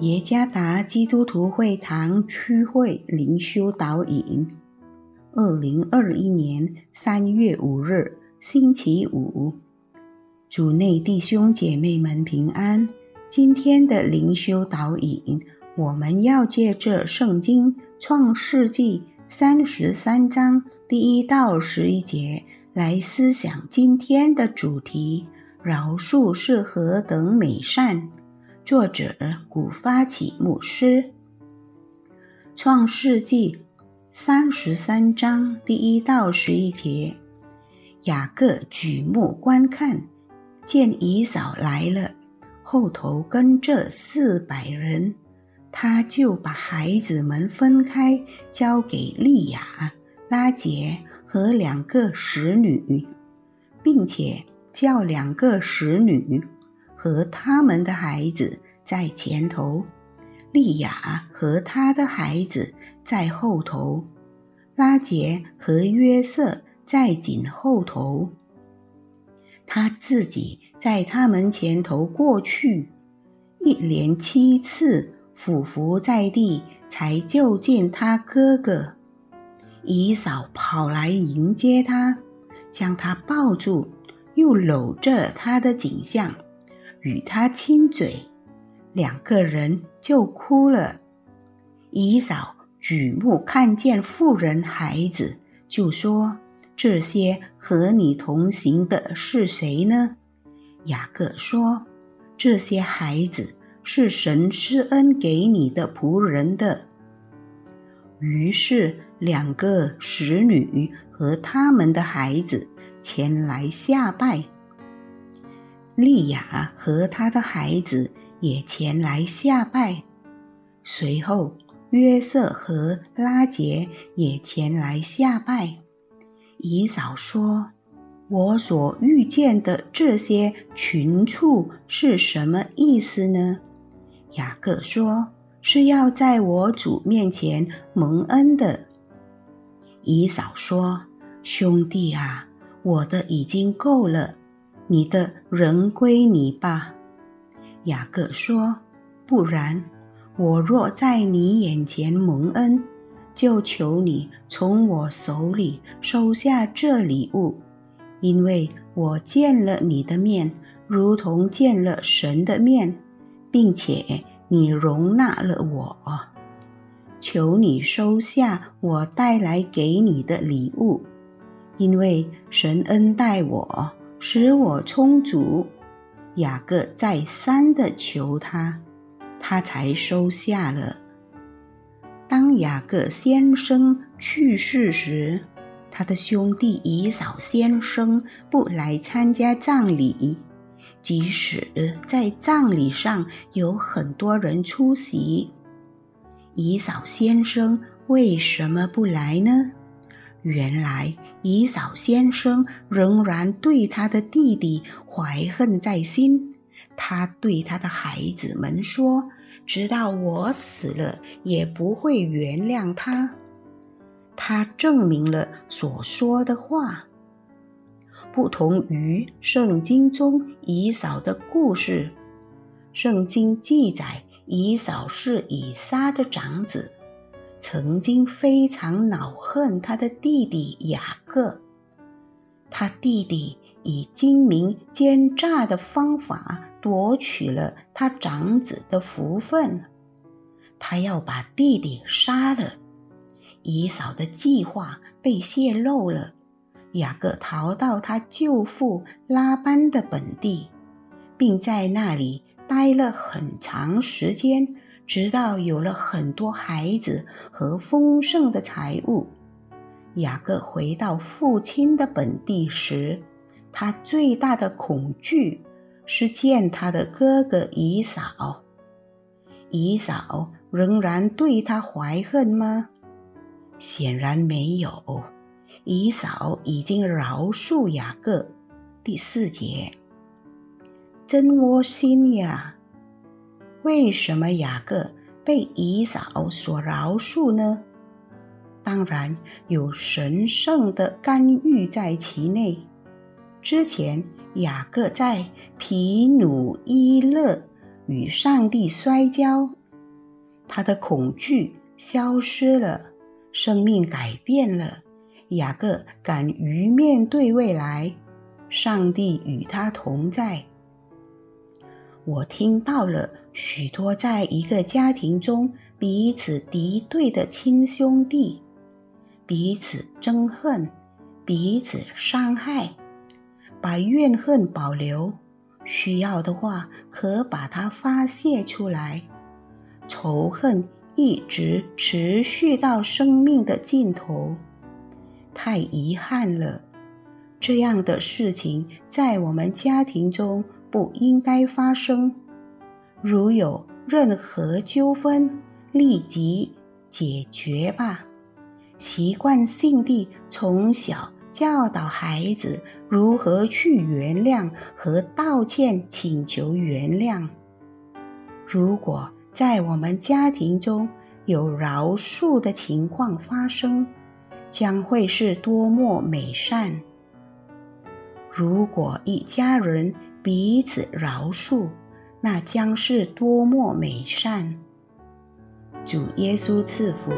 耶加达基督徒会堂区会灵修导引，二零二一年三月五日，星期五，主内弟兄姐妹们平安。今天的灵修导引，我们要借着圣经创世纪三十三章第一到十一节来思想今天的主题：饶恕是何等美善。作者古发起牧师，《创世纪》三十三章第一到十一节，雅各举目观看，见以扫来了，后头跟着四百人，他就把孩子们分开，交给利亚、拉杰和两个使女，并且叫两个使女。和他们的孩子在前头，利亚和他的孩子在后头，拉杰和约瑟在紧后头。他自己在他们前头过去，一连七次俯伏在地，才就见他哥哥。姨嫂跑来迎接他，将他抱住，又搂着他的颈项。与他亲嘴，两个人就哭了。姨嫂举目看见妇人孩子，就说：“这些和你同行的是谁呢？”雅各说：“这些孩子是神施恩给你的仆人的。”于是两个使女和他们的孩子前来下拜。利亚和他的孩子也前来下拜，随后约瑟和拉杰也前来下拜。以嫂说：“我所遇见的这些群畜是什么意思呢？”雅各说：“是要在我主面前蒙恩的。”以嫂说：“兄弟啊，我的已经够了。”你的人归你吧，雅各说：“不然，我若在你眼前蒙恩，就求你从我手里收下这礼物，因为我见了你的面，如同见了神的面，并且你容纳了我。求你收下我带来给你的礼物，因为神恩待我。”使我充足，雅各再三的求他，他才收下了。当雅各先生去世时，他的兄弟以扫先生不来参加葬礼，即使在葬礼上有很多人出席，以扫先生为什么不来呢？原来，姨嫂先生仍然对他的弟弟怀恨在心。他对他的孩子们说：“直到我死了，也不会原谅他。”他证明了所说的话。不同于圣经中姨嫂的故事，圣经记载姨嫂是以撒的长子。曾经非常恼恨他的弟弟雅各，他弟弟以精明奸诈的方法夺取了他长子的福分，他要把弟弟杀了。姨嫂的计划被泄露了，雅各逃到他舅父拉班的本地，并在那里待了很长时间。直到有了很多孩子和丰盛的财物，雅各回到父亲的本地时，他最大的恐惧是见他的哥哥姨嫂。姨嫂仍然对他怀恨吗？显然没有。姨嫂已经饶恕雅各。第四节，真窝心呀！为什么雅各被以扫所饶恕呢？当然有神圣的干预在其内。之前雅各在皮努伊勒与上帝摔跤，他的恐惧消失了，生命改变了。雅各敢于面对未来，上帝与他同在。我听到了许多在一个家庭中彼此敌对的亲兄弟，彼此憎恨，彼此伤害，把怨恨保留，需要的话可把它发泄出来。仇恨一直持续到生命的尽头。太遗憾了，这样的事情在我们家庭中不应该发生。如有任何纠纷，立即解决吧。习惯性地从小教导孩子如何去原谅和道歉，请求原谅。如果在我们家庭中有饶恕的情况发生，将会是多么美善！如果一家人彼此饶恕，那将是多么美善！主耶稣赐福。